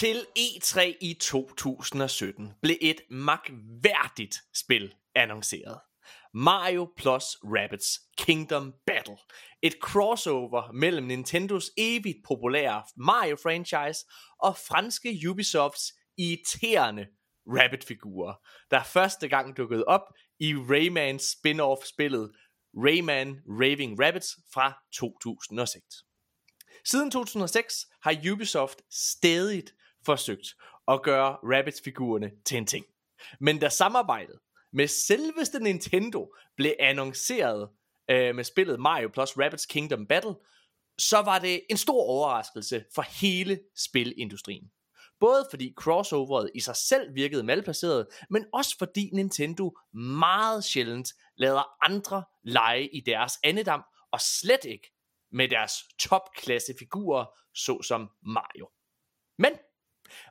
Til E3 i 2017 blev et magværdigt spil annonceret. Mario plus Rabbids Kingdom Battle. Et crossover mellem Nintendos evigt populære Mario-franchise og franske Ubisofts irriterende Rabbit-figurer, der første gang dukkede op i Raymans spin-off-spillet Rayman Raving Rabbits fra 2006. Siden 2006 har Ubisoft stadig forsøgt at gøre Rabbids-figurerne til en ting. Men da samarbejdet med selveste Nintendo blev annonceret øh, med spillet Mario plus Rabbids Kingdom Battle, så var det en stor overraskelse for hele spilindustrien. Både fordi crossoveret i sig selv virkede malplaceret, men også fordi Nintendo meget sjældent lader andre lege i deres andedam, og slet ikke med deres topklasse figurer, såsom Mario. Men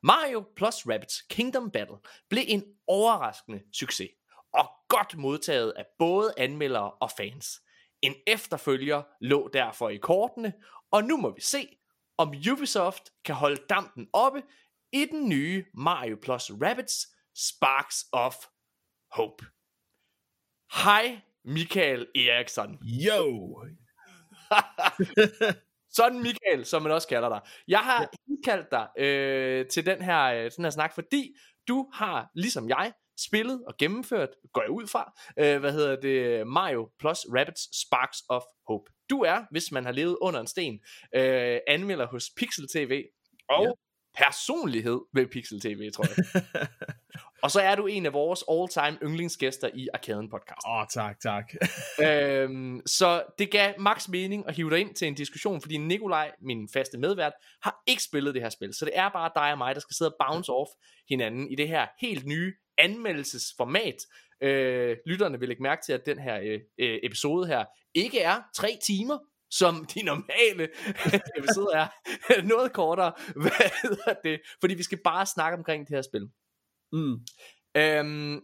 Mario plus Rabbids Kingdom Battle blev en overraskende succes, og godt modtaget af både anmeldere og fans. En efterfølger lå derfor i kortene, og nu må vi se, om Ubisoft kan holde dampen oppe i den nye Mario plus Rabbids Sparks of Hope. Hej Michael Eriksson. Yo! Sådan Michael, som man også kalder dig. Jeg har indkaldt dig øh, til den her, øh, den her snak, fordi du har, ligesom jeg, spillet og gennemført, går jeg ud fra, øh, hvad hedder det, Mario plus Rabbids Sparks of Hope. Du er, hvis man har levet under en sten, øh, anmelder hos Pixel TV, og ja. personlighed ved Pixel TV, tror jeg. og så er du en af vores all-time yndlingsgæster i Arkaden podcast. Åh, oh, tak, tak. øhm, så det gav max mening at hive dig ind til en diskussion, fordi Nikolaj, min faste medvært, har ikke spillet det her spil. Så det er bare dig og mig, der skal sidde og bounce off hinanden i det her helt nye anmeldelsesformat. Øh, lytterne vil lægge mærke til, at den her øh, øh episode her ikke er tre timer, som de normale episoder er. Noget kortere. Hvad hedder det? Fordi vi skal bare snakke omkring det her spil. Mm. Øhm,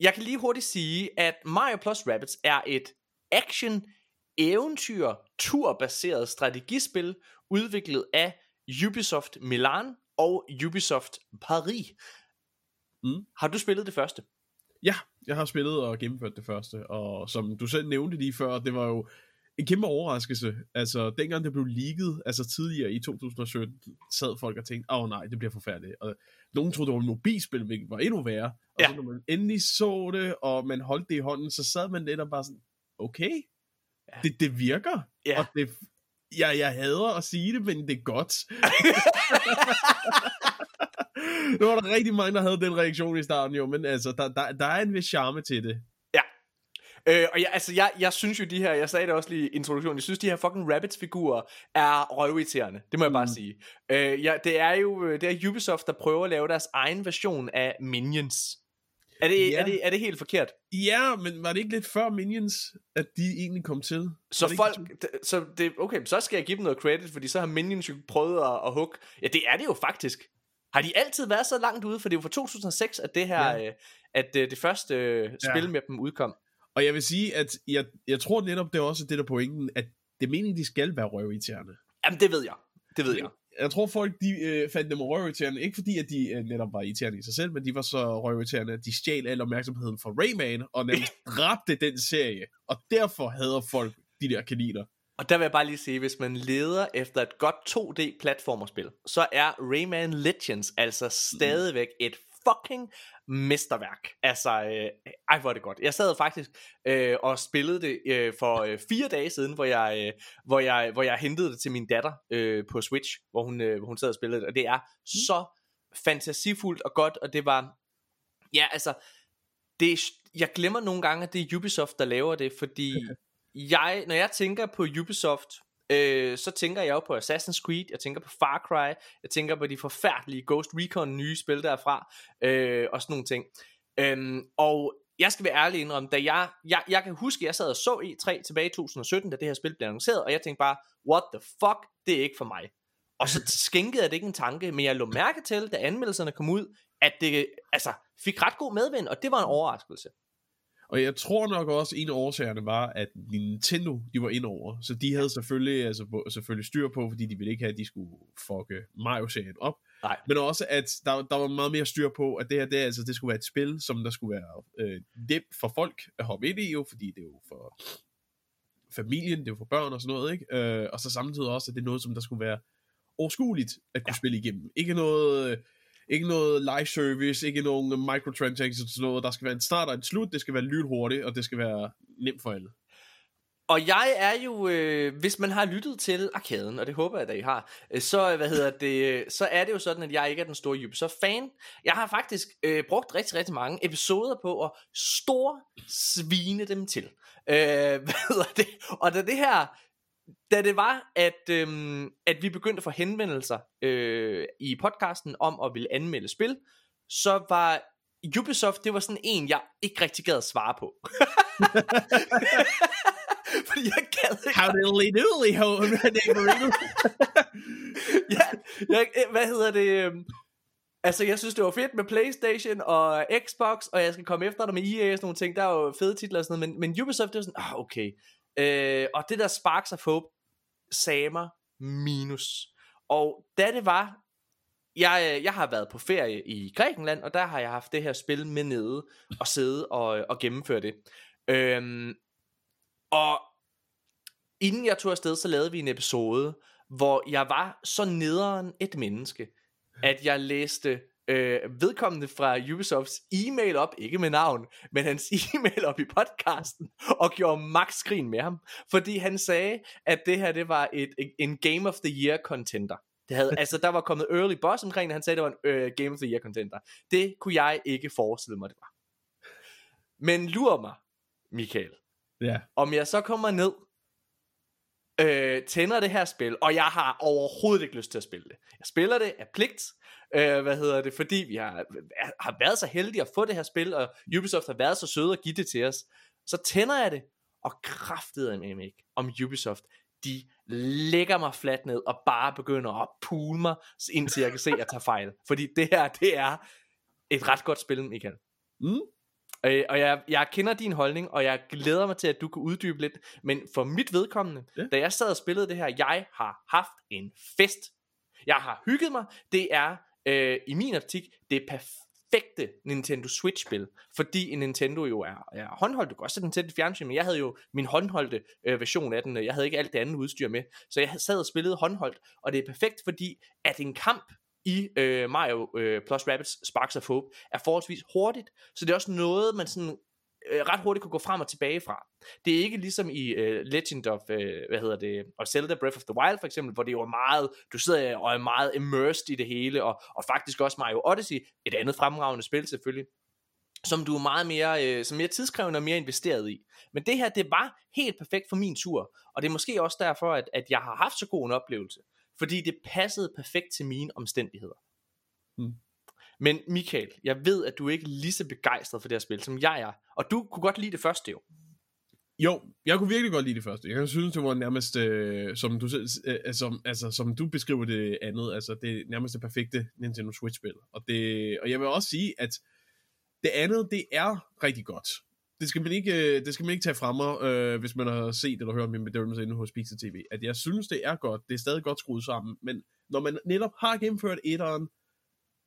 jeg kan lige hurtigt sige, at Mario Plus Rabbids er et action eventyr turbaseret strategispil udviklet af Ubisoft Milan og Ubisoft Paris. Mm. Har du spillet det første? Ja, jeg har spillet og gennemført det første, og som du selv nævnte lige før, det var jo en kæmpe overraskelse. Altså, dengang det blev leaget, altså tidligere i 2017, sad folk og tænkte, åh oh, nej, det bliver forfærdeligt. Og nogen troede, det var et mobilspil, hvilket var endnu værre. Og ja. så når man endelig så det, og man holdt det i hånden, så sad man lidt og bare sådan, okay, ja. det, det virker. Ja. Og det, jeg, jeg hader at sige det, men det er godt. nu var der rigtig mange, der havde den reaktion i starten jo, men altså, der, der, der er en vis charme til det. Øh, og jeg, altså, jeg, jeg synes jo de her, jeg sagde det også lige i introduktionen, jeg synes de her fucking Rabbits figurer er røvirriterende, det må jeg bare mm. sige. Øh, ja, det er jo det er Ubisoft, der prøver at lave deres egen version af Minions. Er det, ja. er, det, er det helt forkert? Ja, men var det ikke lidt før Minions, at de egentlig kom til? Så folk, det, så det, okay, så skal jeg give dem noget credit, fordi så har Minions jo prøvet at, at hugge. Ja, det er det jo faktisk. Har de altid været så langt ude? For det er jo fra 2006, at det her, ja. øh, at øh, det første øh, spil ja. med dem udkom. Og jeg vil sige, at jeg, jeg tror netop, det er også det der pointen, at det er meningen, de skal være røvirriterende. Jamen, det ved jeg. Det ved jeg. Jeg tror, folk de, øh, fandt dem røvirriterende, ikke fordi, at de øh, netop var irriterende i sig selv, men de var så røvirriterende, at de stjal al opmærksomheden fra Rayman, og nærmest dræbte den serie. Og derfor hader folk de der kaniner. Og der vil jeg bare lige sige, hvis man leder efter et godt 2D-platformerspil, så er Rayman Legends altså stadigvæk et fucking mesterværk. Altså, øh, ej hvor er det godt. Jeg sad faktisk øh, og spillede det øh, for øh, fire dage siden, hvor jeg, øh, hvor, jeg, hvor jeg hentede det til min datter øh, på Switch, hvor hun, øh, hvor hun sad og spillede det. Og det er mm. så fantasifuldt og godt, og det var, ja altså, det, jeg glemmer nogle gange, at det er Ubisoft, der laver det, fordi jeg, når jeg tænker på Ubisoft, øh, så tænker jeg jo på Assassin's Creed, jeg tænker på Far Cry, jeg tænker på de forfærdelige Ghost Recon nye spil derfra, øh, og sådan nogle ting. Øhm, og jeg skal være ærlig indrømme, da jeg, jeg, jeg kan huske, at jeg sad og så E3 tilbage i 2017, da det her spil blev annonceret, og jeg tænkte bare, what the fuck, det er ikke for mig. Og så skænkede jeg det ikke en tanke, men jeg lå mærke til, da anmeldelserne kom ud, at det altså, fik ret god medvind, og det var en overraskelse. Og jeg tror nok også, at en af årsagerne var, at Nintendo, de var ind over. Så de havde selvfølgelig, altså, selvfølgelig styr på, fordi de ville ikke have, at de skulle fucke Mario-serien op. Nej. Men også, at der, der var meget mere styr på, at det her, det, altså, det skulle være et spil, som der skulle være øh, nemt for folk at hoppe ind i, jo, fordi det er jo for familien, det er jo for børn og sådan noget, ikke? Øh, og så samtidig også, at det er noget, som der skulle være overskueligt at kunne ja. spille igennem. Ikke noget... Øh, ikke noget live service, ikke nogen microtransactions, sådan noget. Der skal være en start og en slut, det skal være lynhurtigt, og det skal være nemt for alle. Og jeg er jo, øh, hvis man har lyttet til Arkaden, og det håber jeg, at I har, øh, så, øh, hvad hedder det, øh, så er det jo sådan, at jeg ikke er den store Ubisoft-fan. Jeg har faktisk øh, brugt rigtig, rigtig mange episoder på at stor svine dem til. Øh, hvad hedder det? Og da det her, da det var, at, øhm, at vi begyndte at få henvendelser øh, i podcasten om at ville anmelde spil, så var Ubisoft, det var sådan en, jeg ikke rigtig gad at svare på. Fordi jeg gad ikke. How diddly doodly ho, ja, jeg, hvad hedder det? øhm, Altså, jeg synes, det var fedt med Playstation og Xbox, og jeg skal komme efter dig med EA og sådan nogle ting. Der er jo fede titler og sådan noget, men, men Ubisoft, det var sådan, ah, okay. Øh, og det der Sparks of Hope, sagde mig minus. Og da det var, jeg, jeg har været på ferie i Grækenland, og der har jeg haft det her spil med nede, og sidde og, og gennemføre det. Øhm, og inden jeg tog afsted, så lavede vi en episode, hvor jeg var så nederen et menneske, at jeg læste øh, vedkommende fra Ubisofts e-mail op, ikke med navn, men hans e-mail op i podcasten, og gjorde max skrin med ham, fordi han sagde, at det her det var et, en Game of the Year contender. Det havde, altså, der var kommet early boss omkring det, han sagde, det var en uh, Game of the Year contender. Det kunne jeg ikke forestille mig, det var. Men lur mig, Michael, Ja. om jeg så kommer ned, øh, tænder det her spil, og jeg har overhovedet ikke lyst til at spille det. Jeg spiller det af pligt, øh, hvad hedder det, fordi vi har, har været så heldige at få det her spil, og Ubisoft har været så søde at give det til os. Så tænder jeg det, og kraftede med ikke om Ubisoft. De lægger mig fladt ned og bare begynder at pule mig, indtil jeg kan se, at jeg tager fejl. Fordi det her, det er et ret godt spil, Michael. Mm. Øh, og jeg, jeg kender din holdning, og jeg glæder mig til, at du kan uddybe lidt. Men for mit vedkommende, ja. da jeg sad og spillede det her, jeg har haft en fest. Jeg har hygget mig. Det er øh, i min optik det perfekte Nintendo Switch-spil. Fordi en Nintendo jo er, er håndholdt. Du kan også sætte den til et fjernsyn, men jeg havde jo min håndholdte øh, version af den. Jeg havde ikke alt det andet udstyr med. Så jeg sad og spillede håndholdt. Og det er perfekt, fordi at en kamp i øh, Mario øh, plus Rabbids Sparks of Hope er forholdsvis hurtigt, så det er også noget, man sådan øh, ret hurtigt kunne gå frem og tilbage fra. Det er ikke ligesom i øh, Legend of, øh, hvad hedder det, og Zelda Breath of the Wild for eksempel, hvor det jo er meget, du sidder og er meget immersed i det hele, og, og faktisk også Mario Odyssey, et andet fremragende spil selvfølgelig, som du er meget mere, øh, som mere tidskrævende og mere investeret i. Men det her, det var helt perfekt for min tur, og det er måske også derfor, at, at jeg har haft så god en oplevelse, fordi det passede perfekt til mine omstændigheder. Mm. Men Michael, jeg ved, at du ikke er lige så begejstret for det her spil, som jeg er, og du kunne godt lide det første jo. Jo, jeg kunne virkelig godt lide det første. Jeg synes, det var nærmest, øh, som, du, øh, øh, som, altså, som du beskriver det andet, altså det er nærmest det perfekte Nintendo Switch-spil. Og, det, og jeg vil også sige, at det andet, det er rigtig godt. Det skal man ikke, øh, det skal man ikke tage fra mig, øh, hvis man har set eller hørt min bedømmelse inde hos Pixel TV. At jeg synes, det er godt. Det er stadig godt skruet sammen. Men når man netop har gennemført etteren,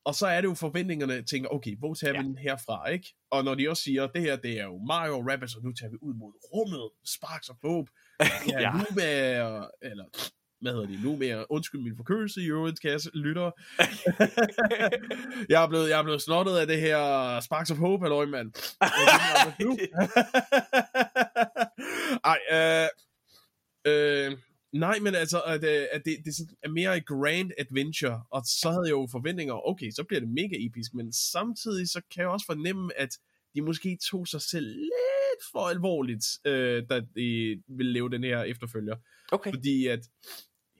og så er det jo forventningerne, tænker, okay, hvor tager vi Ja. den herfra, ikke? Og når de også siger, det her, det er jo Mario Rabbids, og nu tager vi ud mod rummet, Sparks of Hope, ja, Ja. ja. Lumia, eller hvad hedder det, Lumia, undskyld min forkølelse i øvrigt, kære lytter. jeg, er blevet, jeg er blevet snottet af det her Sparks of Hope, halløj, mand. Ej, øh, øh, nej, men altså, at, øh, at det, det er mere et grand adventure, og så havde jeg jo forventninger, okay, så bliver det mega episk, men samtidig så kan jeg også fornemme, at de måske tog sig selv lidt for alvorligt, øh, da de ville lave den her efterfølger. Okay. Fordi at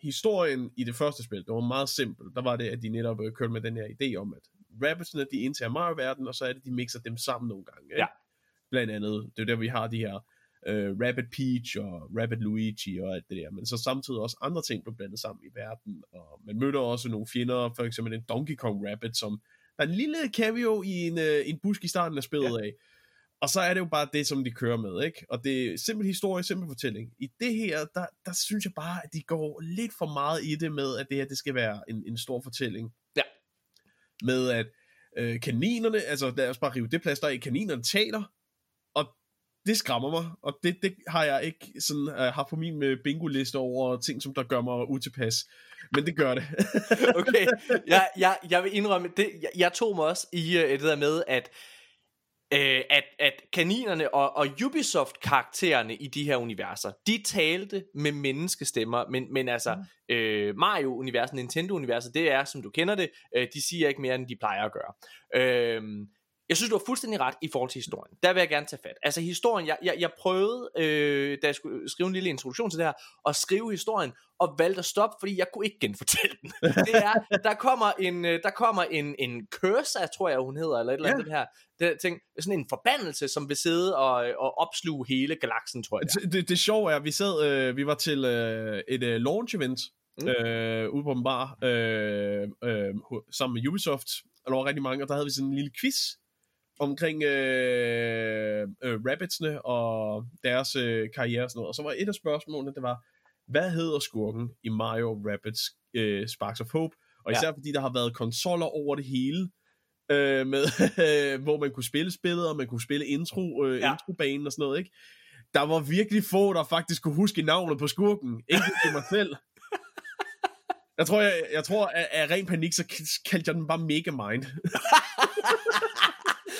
historien i det første spil, det var meget simpelt. Der var det, at de netop øh, kørte med den her idé om, at Rabbidsene, de indtager Mario-verden, og så er det, de mixer dem sammen nogle gange. Ikke? Ja. Blandt andet, det er der, vi har de her øh, Rabbit Peach og Rabbit Luigi og alt det der. Men så samtidig også andre ting blev blandet sammen i verden. Og man mødte også nogle fjender, for eksempel en Donkey Kong Rabbit, som der er en lille cameo i en, øh, en busk i starten af spillet ja. af. Og så er det jo bare det, som de kører med, ikke? Og det er simpel historie, simpel fortælling. I det her, der, der synes jeg bare, at de går lidt for meget i det med, at det her, det skal være en, en stor fortælling. Ja. med at øh, kaninerne, altså lad os bare rive det plads der i, kaninerne taler, det skræmmer mig, og det, det har jeg ikke sådan, uh, har på min øh, bingo-liste over ting, som der gør mig utilpas. Men det gør det. okay, jeg, jeg, jeg vil indrømme, det, jeg, jeg tog mig også i uh, det der med, at øh, at, at kaninerne og, og Ubisoft-karaktererne i de her universer, de talte med menneskestemmer, men, men altså mm. øh, Mario-universet, Nintendo-universet, det er, som du kender det, øh, de siger ikke mere, end de plejer at gøre. Øh, jeg synes, du har fuldstændig ret i forhold til historien. Der vil jeg gerne tage fat. Altså historien, jeg, jeg, jeg prøvede, øh, da jeg skulle skrive en lille introduktion til det her, at skrive historien, og valgte at stoppe, fordi jeg kunne ikke genfortælle den. Det er, der kommer en, øh, der kommer en, en curse, tror jeg, hun hedder, eller et eller andet ja. her. Det, ting, sådan en forbandelse, som vil sidde og, og opsluge hele galaksen, tror jeg. Det, det, det sjove er, at vi sad, øh, vi var til øh, et øh, launch event, mm. øh, ude på en bar, øh, øh, sammen med Ubisoft, og der var rigtig mange, og der havde vi sådan en lille quiz, omkring øh, øh, Rabbitsene og deres øh, karriere og sådan noget. Og så var et af spørgsmålene, det var, hvad hedder skurken i Mario Rabbids øh, Sparks of Hope? Og især ja. fordi der har været konsoller over det hele, øh, med, hvor man kunne spille spillet, og man kunne spille intro, øh, ja. introbanen og sådan noget, ikke? Der var virkelig få, der faktisk kunne huske navnet på skurken. Ikke til mig selv. Jeg tror, jeg, jeg tror, at af ren panik, så kaldte jeg den bare Mega Mind.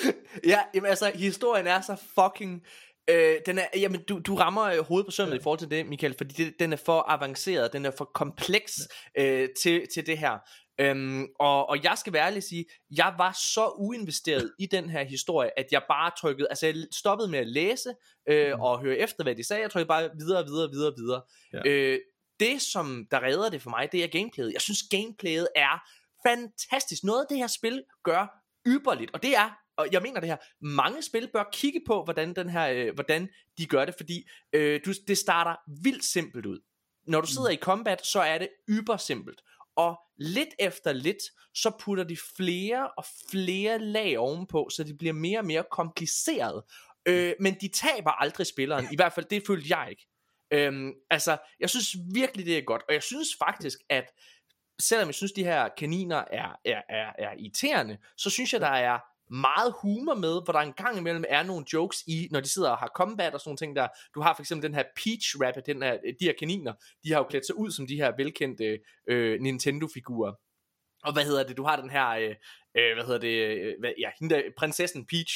ja, jamen altså, historien er så fucking... Øh, den er, jamen, du, du rammer øh, hovedet på sømmet ja. i forhold til det, Michael, fordi det, den er for avanceret, den er for kompleks øh, til, til det her. Øhm, og, og jeg skal være ærlig at sige, jeg var så uinvesteret i den her historie, at jeg bare trykkede, altså jeg stoppede med at læse øh, mm. og høre efter, hvad de sagde, jeg trykkede bare videre, videre, videre, videre. Ja. Øh, det, som der redder det for mig, det er gameplayet. Jeg synes, gameplayet er fantastisk. Noget af det her spil gør yberligt, og det er og jeg mener det her, mange spil bør kigge på, hvordan, den her, øh, hvordan de gør det, fordi øh, du, det starter vildt simpelt ud. Når du sidder mm. i combat, så er det yber simpelt. Og lidt efter lidt, så putter de flere og flere lag ovenpå, så det bliver mere og mere kompliceret. Øh, men de taber aldrig spilleren, i hvert fald det følte jeg ikke. Øhm, altså, jeg synes virkelig, det er godt, og jeg synes faktisk, at selvom jeg synes, de her kaniner er, er, er, er irriterende, så synes jeg, der er meget humor med, hvor der en gang imellem er nogle jokes i, når de sidder og har combat og sådan nogle ting der. Du har for eksempel den her Peach Rabbit, den her, de her kaniner, de har jo klædt sig ud som de her velkendte øh, Nintendo-figurer. Og hvad hedder det, du har den her, øh, øh hvad hedder det, øh, hvad, ja, hende der, prinsessen Peach.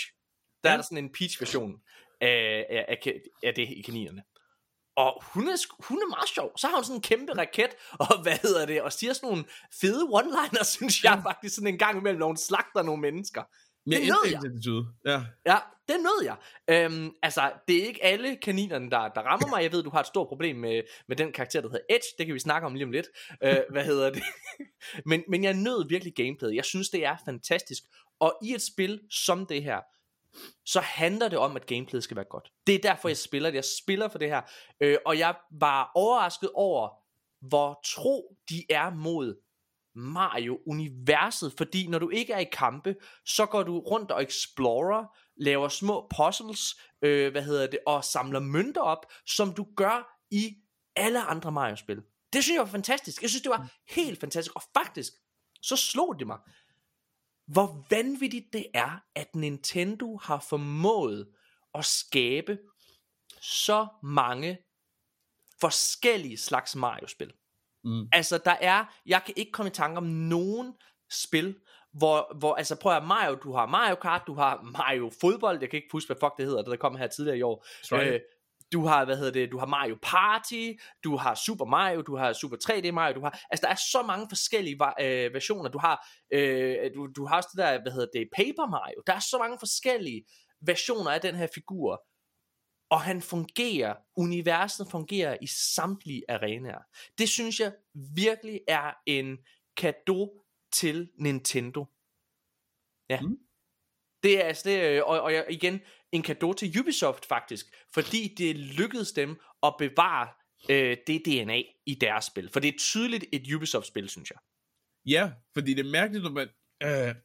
Der ja. er der sådan en Peach-version af, af, af, af det i kaninerne. Og hun er, hun er meget sjov. Så har hun sådan en kæmpe raket, og hvad hedder det, og siger sådan nogle fede one-liners, synes jeg faktisk sådan en gang imellem, når hun slagter nogle mennesker. Mere det nød jeg. Ja. ja, det nød jeg. Øhm, altså, det er ikke alle kaninerne, der, der rammer mig. Jeg ved, du har et stort problem med, med den karakter, der hedder Edge. Det kan vi snakke om lige om lidt. Øh, hvad hedder det? men, men jeg nød virkelig gameplayet. Jeg synes, det er fantastisk. Og i et spil som det her, så handler det om, at gameplayet skal være godt. Det er derfor, jeg spiller det. Jeg spiller for det her. Øh, og jeg var overrasket over, hvor tro de er mod Mario-universet, fordi når du ikke er i kampe, så går du rundt og explorer, laver små puzzles, øh, hvad hedder det, og samler mønter op, som du gør i alle andre Mario-spil. Det synes jeg var fantastisk. Jeg synes, det var helt fantastisk. Og faktisk, så slog det mig, hvor vanvittigt det er, at Nintendo har formået at skabe så mange forskellige slags Mario-spil. Mm. Altså, der er, jeg kan ikke komme i tanke om nogen spil, hvor, hvor altså prøv at Mario, du har Mario Kart, du har Mario fodbold, jeg kan ikke huske, hvad fuck det hedder, det der kom her tidligere i år. Øh, du har, hvad hedder det, du har Mario Party, du har Super Mario, du har Super 3D Mario, du har, altså der er så mange forskellige øh, versioner, du har, øh, du, du har også det der, hvad hedder det, Paper Mario, der er så mange forskellige versioner af den her figur, og han fungerer, universet fungerer i samtlige arenaer. Det synes jeg virkelig er en gave til Nintendo. Ja. Mm. Det er altså det, og, og igen, en gave til Ubisoft faktisk, fordi det lykkedes dem at bevare øh, det DNA i deres spil. For det er tydeligt et Ubisoft-spil, synes jeg. Ja, fordi det er mærkeligt, når man... Øh,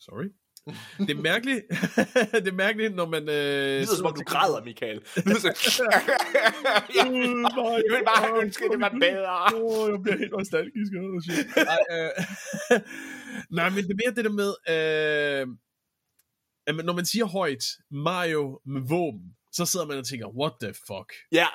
sorry. det er mærkeligt, det er mærkeligt, når man... Øh, det lyder som om, du græder, Michael. Det lyder så... jeg, nej, jeg vil bare ønske, det var bedre. Åh, jeg bliver helt nostalgisk. Nej, øh, nej, men det er mere det der med, øh, at når man siger højt, Mario med våben, så sidder man og tænker, what the fuck? Ja,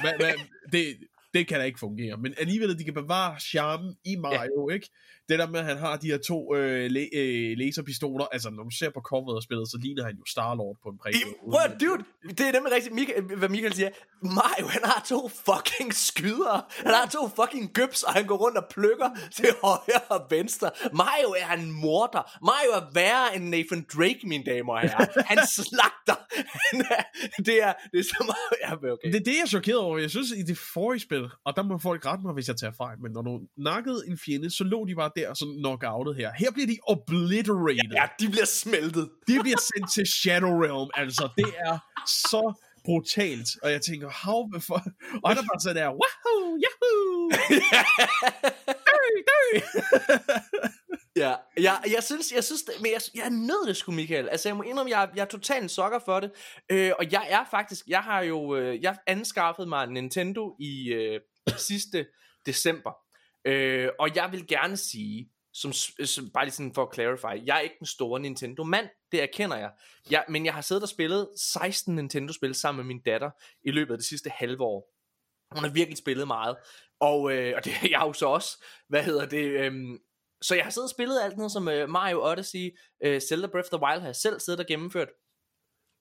hvad, det, det kan da ikke fungere. Men alligevel, de kan bevare charmen i Mario, ja. ikke? Det der med, at han har de her to øh, læ- øh, laserpistoler, altså når du ser på coveret af spillet, så ligner han jo Star-Lord på en præg. What, dude, det er nemlig rigtigt, Michael, hvad Michael siger. Mario, han har to fucking skydere. Han har to fucking gøbs, og han går rundt og plukker til højre og venstre. Mario er en morder. Mario er værre end Nathan Drake, mine damer og herrer. Han slagter. Han er, det, er, det er så meget... Ja, okay. Det er det, jeg er chokeret over. Jeg synes, i det forrige spil, og der må folk rette mig, hvis jeg tager fejl, men når du nakkede en fjende, så lå de bare der sådan knockoutet her. Her bliver de obliterated. Ja, de bliver smeltet. De bliver sendt til Shadow Realm, altså. Det er så brutalt. Og jeg tænker, how for... Og han er bare sådan der, wahoo, yahoo! Dø, dø! Ja, jeg, jeg synes, jeg synes, det, men jeg, jeg nød det sgu, Michael. Altså, jeg må indrømme, jeg, jeg er totalt en sokker for det. Øh, og jeg er faktisk, jeg har jo, øh, jeg anskaffede mig en Nintendo i øh, sidste december. Øh, og jeg vil gerne sige, som, som, bare lige sådan for at clarify, jeg er ikke den store Nintendo-mand, det erkender jeg. jeg. Men jeg har siddet og spillet 16 Nintendo-spil sammen med min datter i løbet af det sidste halve år. Hun har virkelig spillet meget. Og, øh, og det har jeg jo så også. Hvad hedder det? Øhm, så jeg har siddet og spillet alt noget som øh, Mario Odyssey, øh, Zelda Breath of the Wild har jeg selv siddet og gennemført.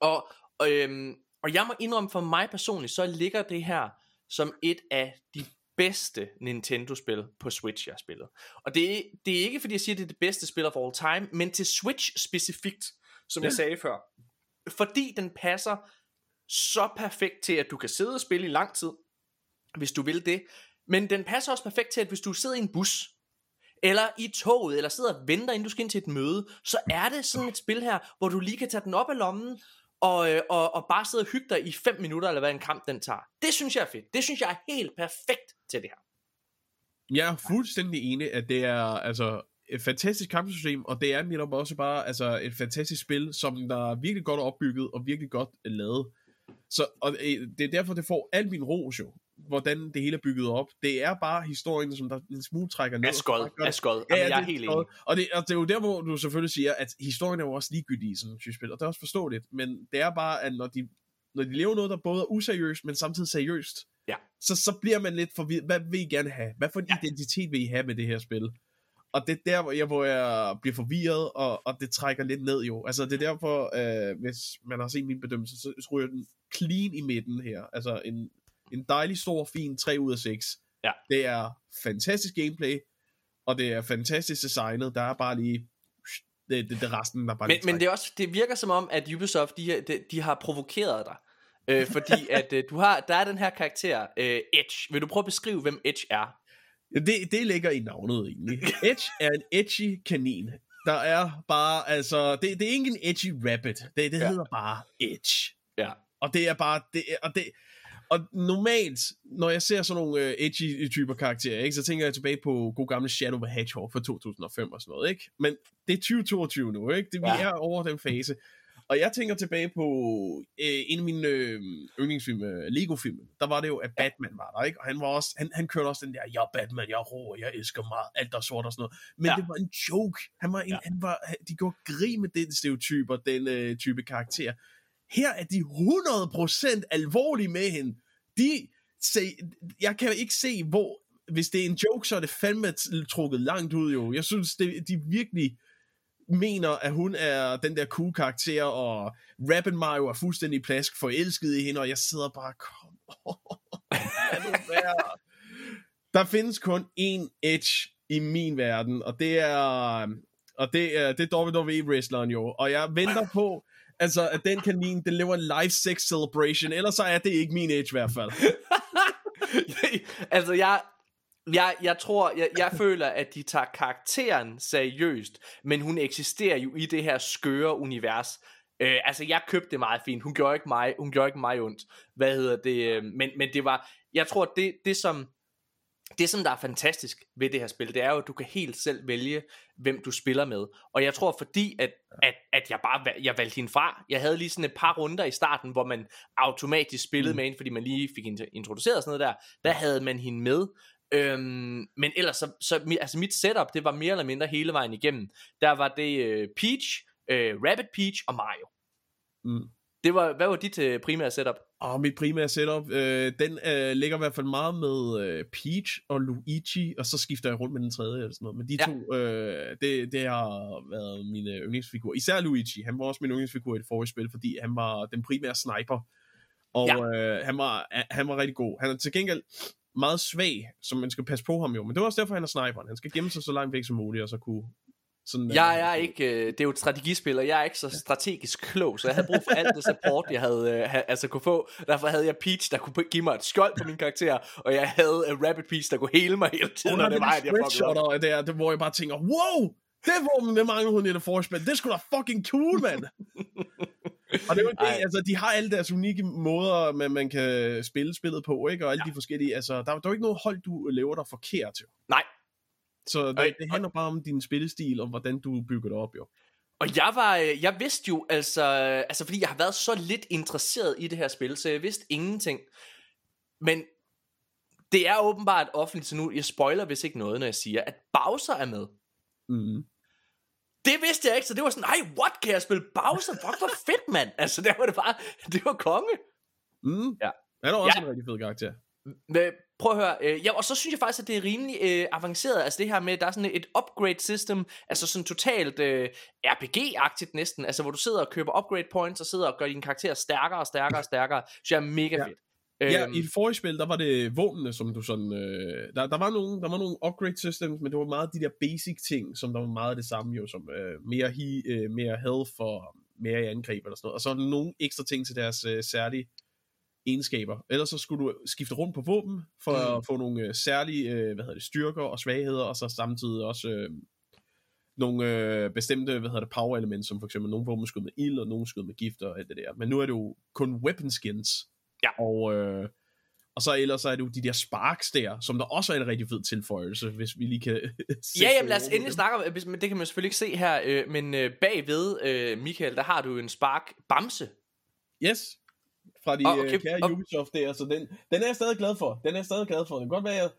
Og, og, øhm, og jeg må indrømme for mig personligt, så ligger det her som et af de bedste Nintendo-spil på Switch, jeg har spillet. Og det er, det er ikke fordi jeg siger, at det er det bedste spil of all time, men til Switch specifikt, som ja. jeg sagde før. Fordi den passer så perfekt til, at du kan sidde og spille i lang tid, hvis du vil det. Men den passer også perfekt til, at hvis du sidder i en bus, eller i toget, eller sidder og venter, inden du skal ind til et møde, så er det sådan et spil her, hvor du lige kan tage den op af lommen, og, øh, og, og bare sidde og hygge dig i 5 minutter, eller hvad en kamp den tager. Det synes jeg er fedt. Det synes jeg er helt perfekt til det her. Jeg er fuldstændig enig, at det er altså et fantastisk kampsystem, og det er netop også bare altså, et fantastisk spil, som der er virkelig godt opbygget og virkelig godt lavet. Så, og øh, det er derfor, det får al min ros jo, hvordan det hele er bygget op. Det er bare historien, som der en smule trækker ned. Askod, Askod. Ja, jeg er helt enig. og, det, og det er jo der, hvor du selvfølgelig siger, at historien er jo også ligegyldig i sådan et spil, og det er også forståeligt, men det er bare, at når de, når de lever noget, der både er useriøst, men samtidig seriøst, Ja. så, så bliver man lidt forvirret. Hvad vil I gerne have? Hvad for en Ja. identitet vil I have med det her spil? Og det er der, hvor jeg, hvor jeg bliver forvirret, og, og det trækker lidt ned jo. Altså, det er derfor, øh, hvis man har set min bedømmelse, så så ryger den clean i midten her. Altså, en, en dejlig, stor, fin 3 ud af 6. Ja. Det er fantastisk gameplay, og det er fantastisk designet. Der er bare lige... Det, det, det resten, der bare Men, lige men det, er også, det virker som om, at Ubisoft, de, de, de har provokeret dig. Øh, fordi at øh, du har, der er den her karakter, øh, Edge. Vil du prøve at beskrive, hvem Edge er? Det, det ligger i navnet egentlig. Edge er en edgy kanin. Der er bare, altså, det, det er ikke en edgy rabbit. Det, det Ja. hedder bare Edge. Ja. Og det er bare, det, og det, og normalt, når jeg ser sådan nogle uh, edgy typer karakterer, ikke, så tænker jeg tilbage på god gamle Shadow the Hedgehog fra 2005 og sådan noget, ikke? Men det er 2022 nu, ikke? Det, vi Ja. er over den fase. Og jeg tænker tilbage på øh, en af mine øh, yndlingsfilm, øh, Lego-filmen. Der var det jo, at Batman var der, ikke? Og han, var også, han, han kørte også den der, jeg er Batman, jeg er rå, jeg elsker meget, alt der er sort og sådan noget. Men Ja. det var en joke. Han var en, Ja. han var, de gjorde grin med den stereotyp og den øh, type karakter. Her er de 100% alvorlige med hende. De, se, jeg kan ikke se, hvor, hvis det er en joke, så er det fandme trukket langt ud jo. Jeg synes, det, de virkelig mener, at hun er den der cool karakter, og Rabbit Mario er fuldstændig plask forelsket i hende, og jeg sidder bare, kom. Der findes kun én Edge i min verden, og det er, og det er, det er WWE-wrestleren jo, og jeg venter på, altså, at den kanin, den lever en live sex celebration, ellers så er det ikke min Edge i hvert fald. altså, jeg, jeg, jeg tror, jeg, jeg føler, at de tager karakteren seriøst, men hun eksisterer jo i det her skøre univers. Øh, altså, jeg købte det meget fint. Hun gjorde ikke mig, hun gjorde ikke mig ondt. Hvad hedder det? øh, Men, men det var, jeg tror, det, det som, det, som der er fantastisk ved det her spil, det er jo, at du kan helt selv vælge, hvem du spiller med. Og jeg tror, fordi at, at, at jeg bare jeg valgte hende fra, jeg havde lige sådan et par runder i starten, hvor man automatisk spillede mm. med hende, fordi man lige fik introduceret sådan noget der, der havde man hende med. Øhm, men ellers, så, så, altså mit setup, det var mere eller mindre hele vejen igennem. Der var det uh, Peach, uh, Rabbit Peach og Mario. Mm. Det var, hvad var dit uh, primære setup? Og mit primære setup, øh, den øh, ligger i hvert fald meget med øh, Peach og Luigi, og så skifter jeg rundt med den tredje eller sådan noget. Men de ja. to, øh, det, det har været mine yndlingsfigurer. Især Luigi, han var også min yndlingsfigur i det forrige spil, fordi han var den primære sniper. Og ja. øh, han, var, han var rigtig god. Han er til gengæld meget svag, så man skal passe på ham jo. Men det var også derfor, han er sniperen. Han skal gemme sig så langt væk som muligt, og så kunne sådan, jeg er ikke, øh, det er jo et strategispil, og jeg er ikke så strategisk klog, så jeg havde brug for alt det support, jeg havde øh, altså kunne få. Derfor havde jeg Peach, der kunne give mig et skjold på min karakter, og jeg havde uh, Rabbit Peach, der kunne hele mig hele tiden, når det var, at jeg fuckede der, der, hvor jeg bare tænker, wow, det våben, det mange hun i det forspil, det skulle da fucking cool, mand. og det er jo det, altså, de har alle deres unikke måder, man, man kan spille spillet på, ikke? Og alle ja. de forskellige, altså, der, der er jo ikke noget hold, du lever dig forkert til. Nej, så det, det handler bare om din spillestil, og hvordan du bygger det op, jo. Og jeg var, øh, jeg vidste jo, altså, altså fordi jeg har været så lidt interesseret i det her spil, så jeg vidste ingenting. Men det er åbenbart offentligt, så nu, jeg spoiler hvis ikke noget, når jeg siger, at Bowser er med. Mm. Det vidste jeg ikke, så det var sådan, nej, what, kan jeg spille Bowser? Fuck, hvor fedt, mand. Altså, der var det bare, det var konge. Mm. Ja. Han er også ja. en rigtig fed karakter. Men prøv at høre, øh, ja, og så synes jeg faktisk, at det er rimelig øh, avanceret, altså det her med, der er sådan et upgrade system, altså sådan totalt øh, RPG-agtigt næsten, altså hvor du sidder og køber upgrade points, og sidder og gør din karakter stærkere og stærkere og stærkere, så jeg er mega ja. fedt. Ja, øhm, i det forrige spil, der var det våbnene, som du sådan... Øh, der, der, var nogle, der var nogle upgrade systems, men det var meget de der basic ting, som der var meget det samme jo, som øh, mere, he, øh, mere health og mere i angreb eller sådan noget. Og så nogle ekstra ting til deres øh, særlige egenskaber. Ellers så skulle du skifte rundt på våben, for mm. at få nogle øh, særlige øh, hvad hedder det, styrker og svagheder, og så samtidig også øh, nogle øh, bestemte hvad hedder det, power elements, som for eksempel nogle våben skyder med ild, og nogle skyder med gift og alt det der. Men nu er det jo kun weapon skins. Ja. Og, øh, og så ellers så er det jo de der sparks der, som der også er en rigtig fed tilføjelse, hvis vi lige kan... ja, jamen lad os endelig snakke om, men det kan man selvfølgelig ikke se her, øh, men øh, bagved, øh, Michael, der har du en spark bamse. Yes, fra de oh, okay. kære oh. Ubisoft der, så den, den er jeg stadig glad for. Den er jeg stadig glad for. Det kan godt være, jeg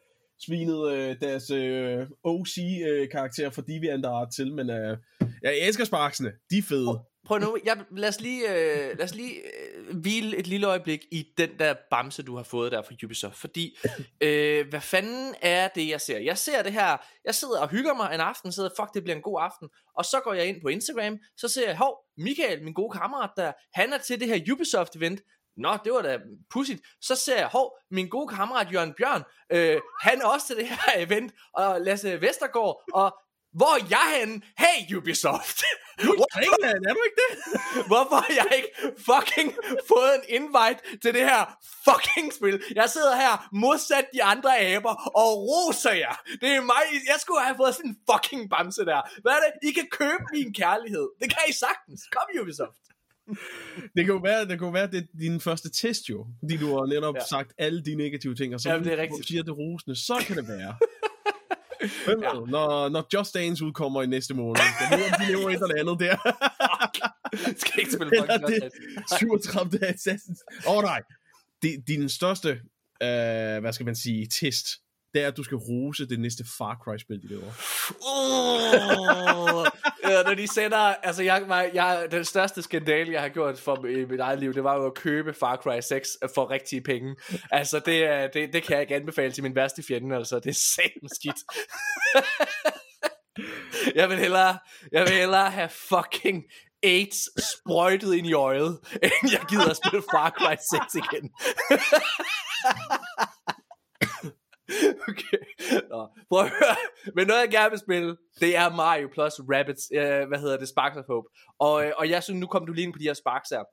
svinede øh, deres øh, OC-karakter øh, for DeviantArt Art til, men øh, jeg elsker sparksene. De er fede. Oh, prøv nu, jeg, lad os lige, øh, lad os lige øh, hvile et lille øjeblik i den der bamse, du har fået der fra Ubisoft. Fordi, øh, hvad fanden er det, jeg ser? Jeg ser det her, jeg sidder og hygger mig en aften, sidder, fuck, det bliver en god aften. Og så går jeg ind på Instagram, så ser jeg, hov, Michael, min gode kammerat der, han er til det her Ubisoft-event. Nå, det var da pudsigt. Så ser jeg, hov, min gode kammerat Jørgen Bjørn, øh, han er også til det her event, og Lasse Vestergaard, og hvor er jeg henne? Hey Ubisoft! Er England, er du ikke det? Hvorfor har jeg ikke fucking fået en invite til det her fucking spil? Jeg sidder her modsat de andre aber og roser jer. Det er mig. Jeg skulle have fået sådan en fucking bamse der. Hvad er det? I kan købe min kærlighed. Det kan I sagtens. Kom Ubisoft det jo være, det jo være, det din første test jo, fordi du har netop ja. sagt alle de negative ting, og så ja, det er rigtigt. siger det rosende, så kan det være. Hvem ja. når, når Just Dance udkommer i næste måned, så ved om de lever et eller andet der. Skal ikke spille Just Dance. 37. Assassins. Åh oh, nej. Din største, øh, hvad skal man sige, test, det er, at du skal rose det næste Far Cry-spil, de laver. Oh, ja, når de sender, altså jeg, jeg, jeg, den største skandale, jeg har gjort for i mit eget liv, det var jo at købe Far Cry 6 øh, for rigtige penge. Altså det, det, det kan jeg ikke anbefale til min værste fjende, altså det er satans skidt. jeg vil hellere, jeg vil hellere have fucking AIDS sprøjtet ind i øjet, end jeg gider at spille Far Cry 6 igen. okay. Nå, prøv at høre. Men noget jeg gerne vil spille, det er Mario plus Rabbids, øh, hvad hedder det, Sparks of Hope. Og, øh, og jeg synes, nu kom du lige ind på de her Sparks her.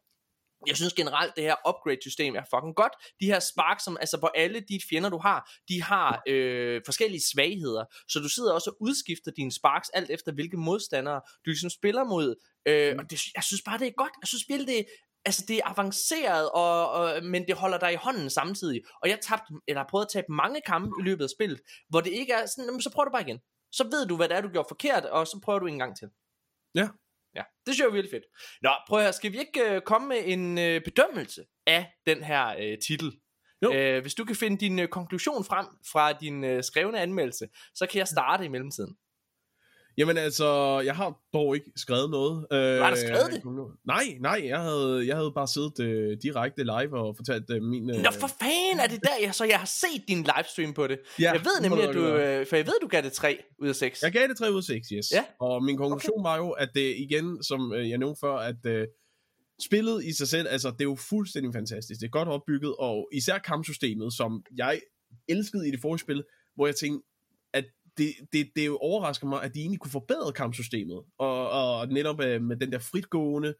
Jeg synes generelt, det her upgrade-system er fucking godt. De her sparks, som, altså hvor alle de fjender, du har, de har øh, forskellige svagheder. Så du sidder også og udskifter dine sparks, alt efter hvilke modstandere du ligesom spiller mod. Øh, og det, jeg synes bare, det er godt. Jeg synes, spillet det altså det er avanceret, og, og, men det holder dig i hånden samtidig. Og jeg tabte, eller har prøvet at tabe mange kampe i løbet af spillet, hvor det ikke er sådan, så prøver du bare igen. Så ved du, hvad det er, du gjorde forkert, og så prøver du en gang til. Ja. Ja, det synes jeg er virkelig fedt. Nå, prøv at høre, skal vi ikke øh, komme med en øh, bedømmelse af den her øh, titel? Jo. Øh, hvis du kan finde din øh, konklusion frem fra din øh, skrevne anmeldelse, så kan jeg starte i mellemtiden. Jamen altså, jeg har dog ikke skrevet noget. Øh, har du skrevet det? Nej, nej, jeg havde, jeg havde bare siddet øh, direkte live og fortalt øh, min... Øh... Nå for fanden er det der, jeg, så jeg har set din livestream på det. Ja, jeg ved nemlig, at du øh, for jeg ved, du gav det 3 ud af 6. Jeg gav det 3 ud af 6, yes. Ja. Og min konklusion okay. var jo, at det igen, som øh, jeg nævnte før, at øh, spillet i sig selv, altså det er jo fuldstændig fantastisk. Det er godt opbygget, og især kampsystemet, som jeg elskede i det forrige spil, hvor jeg tænkte, det, det, det jo overrasker mig, at de egentlig kunne forbedre kampsystemet, og, og netop øh, med den der fritgående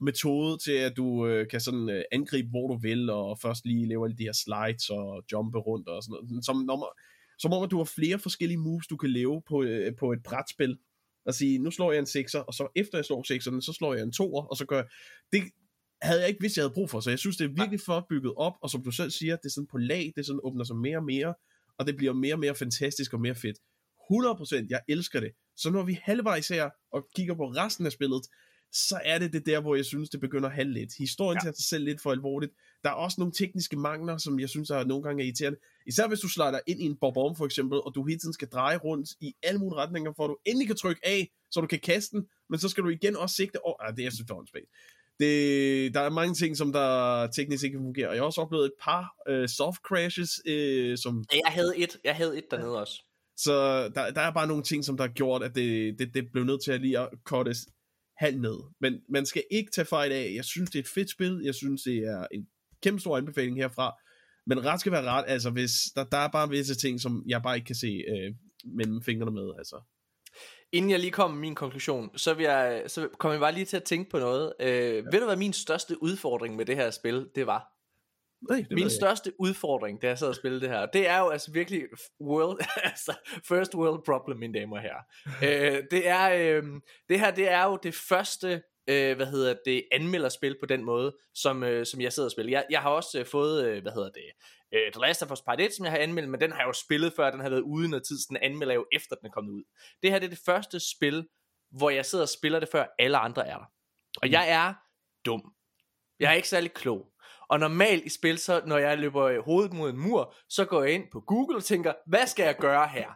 metode til, at du øh, kan sådan øh, angribe, hvor du vil, og først lige lave alle de her slides og jumpe rundt og sådan noget. Som, når man, som om, at du har flere forskellige moves, du kan lave på, øh, på et brætspil. Og sige, nu slår jeg en 6'er, og så efter jeg slår 6'eren, så slår jeg en 2'er, og så gør jeg... Det havde jeg ikke vidst, jeg havde brug for, så jeg synes, det er virkelig flot bygget op, og som du selv siger, det er sådan på lag, det sådan åbner sig mere og mere, og det bliver mere og mere fantastisk og mere fedt. 100%, jeg elsker det. Så når vi halvvejs her og kigger på resten af spillet, så er det det der, hvor jeg synes, det begynder at halde lidt. Historien ja. tager sig selv lidt for alvorligt. Der er også nogle tekniske mangler, som jeg synes, er nogle gange er irriterende. Især hvis du slider ind i en bob for eksempel, og du hele tiden skal dreje rundt i alle mulige retninger, for at du endelig kan trykke af, så du kan kaste den, men så skal du igen også sigte over. Ah, det er jeg synes, det er der er mange ting, som der teknisk ikke fungerer. Jeg har også oplevet et par øh, soft crashes, øh, som... Jeg havde et, jeg havde et dernede også. Så der, der er bare nogle ting, som der har gjort, at det, det, det blev nødt til at lige at cuttes halv ned. Men man skal ikke tage fejl af. Jeg synes, det er et fedt spil. Jeg synes, det er en kæmpe stor anbefaling herfra. Men ret skal være ret. Altså, hvis, der, der er bare visse ting, som jeg bare ikke kan se øh, mellem fingrene med. Altså. Inden jeg lige kommer med min konklusion, så, vil jeg, så kommer jeg bare lige til at tænke på noget. Øh, ja. Ved du, hvad min største udfordring med det her spil, det var? Nej, Min største udfordring, da jeg sad og spillede det her, det er jo altså virkelig world, altså first world problem, mine damer og herrer. øh, det, er, øh, det her, det er jo det første, øh, hvad hedder det, anmelderspil på den måde, som, øh, som jeg sidder og spiller. Jeg, jeg har også øh, fået, øh, hvad hedder det, øh, The Last of Us Part 1, som jeg har anmeldt, men den har jeg jo spillet før, den har været ude noget tid, så den anmelder jeg jo efter, den er kommet ud. Det her, det er det første spil, hvor jeg sidder og spiller det, før alle andre er der. Og jeg er dum. Jeg er ikke særlig klog. Og normalt i spil, så når jeg løber hovedet mod en mur, så går jeg ind på Google og tænker, hvad skal jeg gøre her?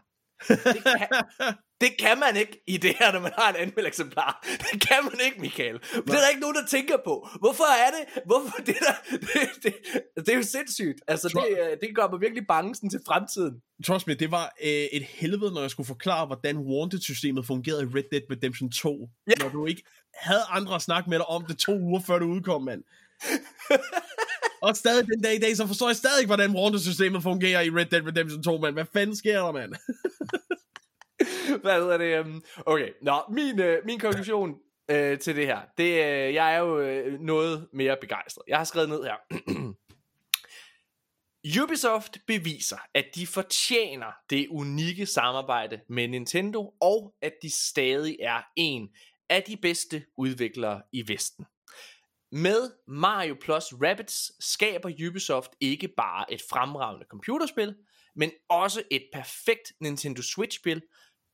Det kan, det kan man ikke i det her, når man har en anmeldeksemplar. Det kan man ikke, Michael. Det er der ikke nogen, der tænker på. Hvorfor er det? Hvorfor det der? Det, det, det er jo sindssygt. Altså, det, øh, det gør mig virkelig bange sådan til fremtiden. Trust me, det var øh, et helvede, når jeg skulle forklare, hvordan Wanted-systemet fungerede i Red Dead Redemption 2. Ja. Når du ikke havde andre at snakke med dig om det to uger før du udkom, mand. Og stadig den dag i dag, så forstår jeg stadig ikke, hvordan Wanted-systemet fungerer i Red Dead Redemption 2, mand. Hvad fanden sker der, mand? Hvad hedder det? Øhm, okay, nå, min, øh, min konklusion øh, til det her, det, øh, jeg er jo øh, noget mere begejstret. Jeg har skrevet ned her. Ubisoft beviser, at de fortjener det unikke samarbejde med Nintendo, og at de stadig er en af de bedste udviklere i Vesten. Med Mario plus Rabbids skaber Ubisoft ikke bare et fremragende computerspil, men også et perfekt Nintendo Switch-spil,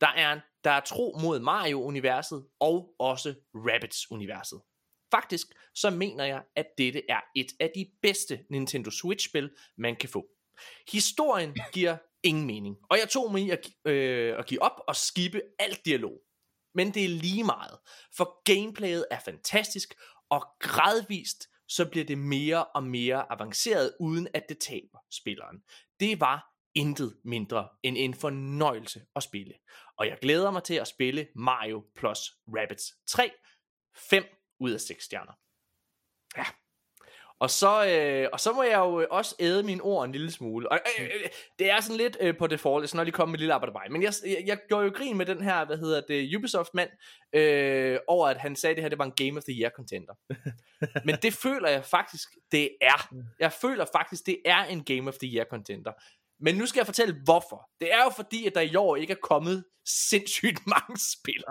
der er, der er tro mod Mario-universet og også Rabbids-universet. Faktisk så mener jeg, at dette er et af de bedste Nintendo Switch-spil, man kan få. Historien giver ingen mening, og jeg tog mig i at, øh, at give op og skippe alt dialog. Men det er lige meget, for gameplayet er fantastisk, og gradvist så bliver det mere og mere avanceret, uden at det taber spilleren. Det var intet mindre end en fornøjelse at spille. Og jeg glæder mig til at spille Mario plus Rabbids 3. 5 ud af 6 stjerner. Ja. Og så, øh, og så må jeg jo også æde mine ord en lille smule. Og, øh, øh, det er sådan lidt øh, på default, så når de kommer med lille arbejde Men jeg, jeg, jeg gjorde jo grin med den her, hvad hedder det, Ubisoft-mand, øh, over at han sagde, at det her det var en Game of the Year contender. Men det føler jeg faktisk, det er. Jeg føler faktisk, det er en Game of the Year contender. Men nu skal jeg fortælle hvorfor. Det er jo fordi, at der i år ikke er kommet sindssygt mange spil.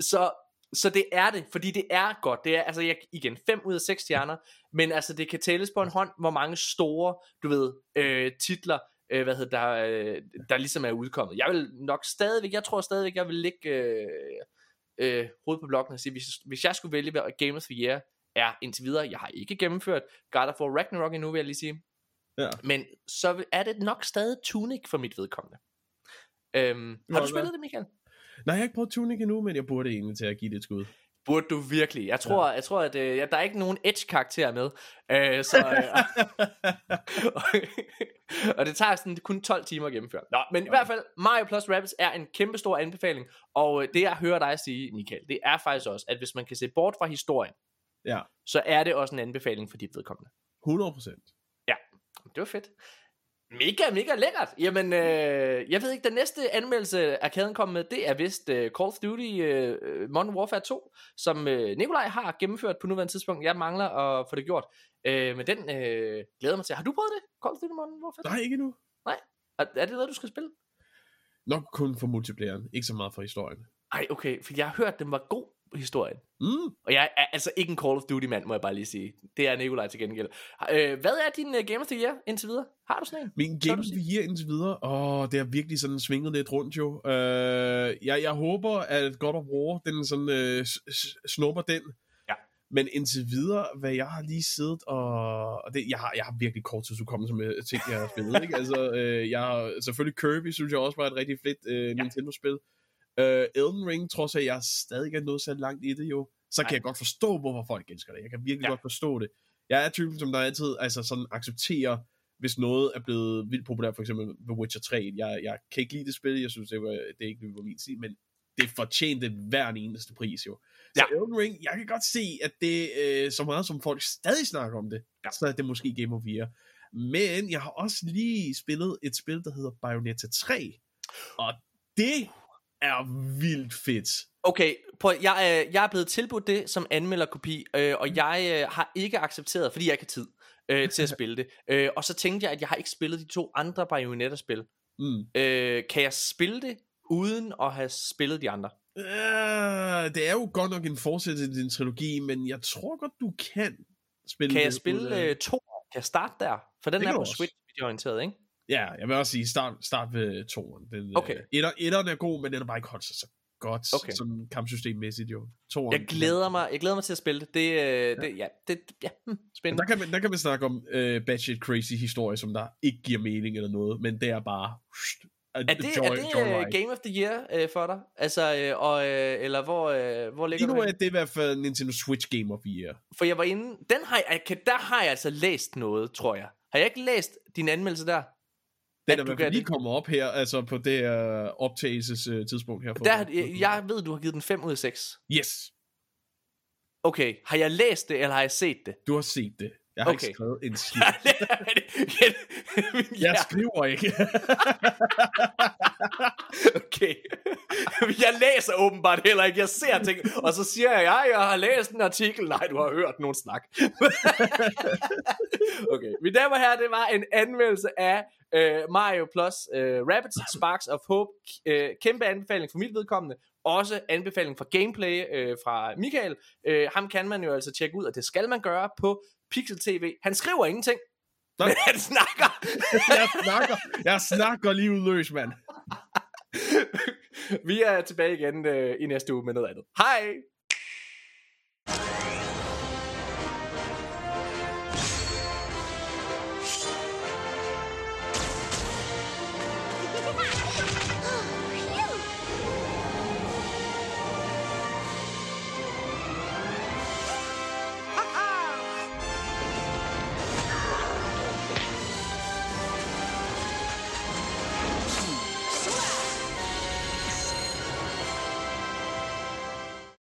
så Så det er det, fordi det er godt. Det er, altså jeg, igen, 5 ud af 6 stjerner, men altså det kan tælles på en hånd, hvor mange store, du ved, øh, titler, øh, hvad hedder der, øh, der ligesom er udkommet. Jeg vil nok stadigvæk, jeg tror stadigvæk, jeg vil lægge øh, øh, hovedet på blokken og sige, hvis, hvis jeg skulle vælge, hvad Game of the Year er indtil videre, jeg har ikke gennemført God of War Ragnarok endnu, vil jeg lige sige, Ja. men så er det nok stadig Tunic for mit vedkommende. Øhm, har Nå, du spillet det, Michael? Nej, jeg har ikke prøvet Tunic endnu, men jeg burde egentlig til at give det et skud. Burde du virkelig? Jeg tror, ja. jeg tror at øh, ja, der er ikke nogen edge-karakter med. Øh, så, øh, og det tager sådan kun 12 timer at gennemføre. Nå, men i hvert fald, Mario Plus Rabbids er en kæmpe stor anbefaling. Og øh, det jeg hører dig sige, Michael, det er faktisk også, at hvis man kan se bort fra historien, Ja, så er det også en anbefaling for dit vedkommende. 100 procent. Det var fedt. Mega, mega lækkert. Jamen, øh, jeg ved ikke, den næste anmeldelse, arkaden kom med, det er vist øh, Call of Duty øh, Modern Warfare 2, som øh, Nikolaj har gennemført på nuværende tidspunkt. Jeg mangler at få det gjort. Øh, men den øh, glæder mig til. Har du prøvet det? Call of Duty Modern Warfare 2? Nej, ikke endnu. Er, er det noget, du skal spille? Nok kun for multiplayeren, ikke så meget for historien. Ej, okay, for jeg har hørt, den var god historien. Mm. Og jeg er altså ikke en Call of Duty mand, må jeg bare lige sige. Det er Nikolaj til gengæld. Øh, hvad er din uh, Game of the Year indtil videre? Har du sådan en? Min Game of the Year indtil videre, åh, det har virkelig sådan svinget lidt rundt jo. Øh, jeg, jeg håber, at God of War, den sådan øh, s- snupper den. Ja. Men indtil videre, hvad jeg har lige siddet og... og det, jeg, har, jeg har virkelig kort tidsukommelse med ting, jeg har spillet. ikke? Altså, øh, jeg har selvfølgelig Kirby, synes jeg også var et rigtig fedt øh, Nintendo-spil. Øh, Elden Ring, trods at jeg stadig ikke er nået så langt i det jo, så kan Nej. jeg godt forstå, hvorfor folk elsker det. Jeg kan virkelig Ja. godt forstå det. Jeg er typen, som der altid altså sådan accepterer hvis noget er blevet vildt populært, for eksempel The Witcher 3, jeg, jeg kan ikke lide det spil, jeg synes, det, var, det ikke var min stil, men det fortjente hver en eneste pris jo. Så Ja. Elden Ring, jeg kan godt se, at det, øh, så meget som folk stadig snakker om det, Ja. så er det måske Game of Year. Men jeg har også lige spillet et spil, der hedder Bayonetta 3, og det er vildt fedt. Okay, prøv, jeg, øh, jeg er blevet tilbudt det som anmelderkopi, øh, og jeg øh, har ikke accepteret, fordi jeg ikke har tid øh, til at spille det. Øh, og så tænkte jeg, at jeg har ikke spillet de to andre Bayonetta-spil. Mm. Øh, kan jeg spille det, uden at have spillet de andre? Uh, det er jo godt nok en fortsættelse til din trilogi, men jeg tror godt, du kan spille Kan jeg spille øh, to? Kan jeg starte der? For den Det er på du også. Switch orienteret, ikke? Ja, jeg vil også sige, start, start ved toeren. Den, Okay. Øh, etter, etteren er god, men den er bare ikke holdt sig så godt, Okay. sådan kampsystemmæssigt jo. Toeren, Jeg glæder mig, jeg glæder mig til at spille det. Det, øh, det ja, det, ja, hm, Men spændende. der kan, man, der kan man snakke om øh, batshit crazy historie, som der ikke giver mening eller noget, men det er bare... Er det, er det uh, Game of the Year uh, for dig? Altså, uh, og, uh, eller hvor, uh, hvor ligger Lige nu er det i hvert fald Nintendo Switch Game of the Year. For jeg var inde, den har jeg, der har jeg altså læst noget, tror jeg. Har jeg ikke læst din anmeldelse der? Den At er i du fald lige det. kommet op her, altså på det uh, optagelses uh, tidspunkt her. For, der jeg, jeg ved, du har givet den 5 ud af 6. Yes, Okay, har jeg læst det, eller har jeg set det? du har set det. Jeg har Okay. ikke skrevet en skid. Jeg skriver ikke. okay. jeg læser åbenbart heller ikke. Jeg ser ting, og så siger jeg, ja, jeg har læst en artikel. Nej, du har hørt nogen snak. okay, mine damer og herrer, det var en anmeldelse af øh, Mario Plus øh, Rabbids Sparks of Hope. Øh, kæmpe anbefaling for mit vedkommende. Også anbefaling for gameplay øh, fra Michael. Øh, ham kan man jo altså tjekke ud, og det skal man gøre på Pixel TV. Han skriver ingenting, Nej. men han snakker. jeg snakker. Jeg snakker lige udløs, mand. Vi er tilbage igen øh, i næste uge med noget andet. Hej!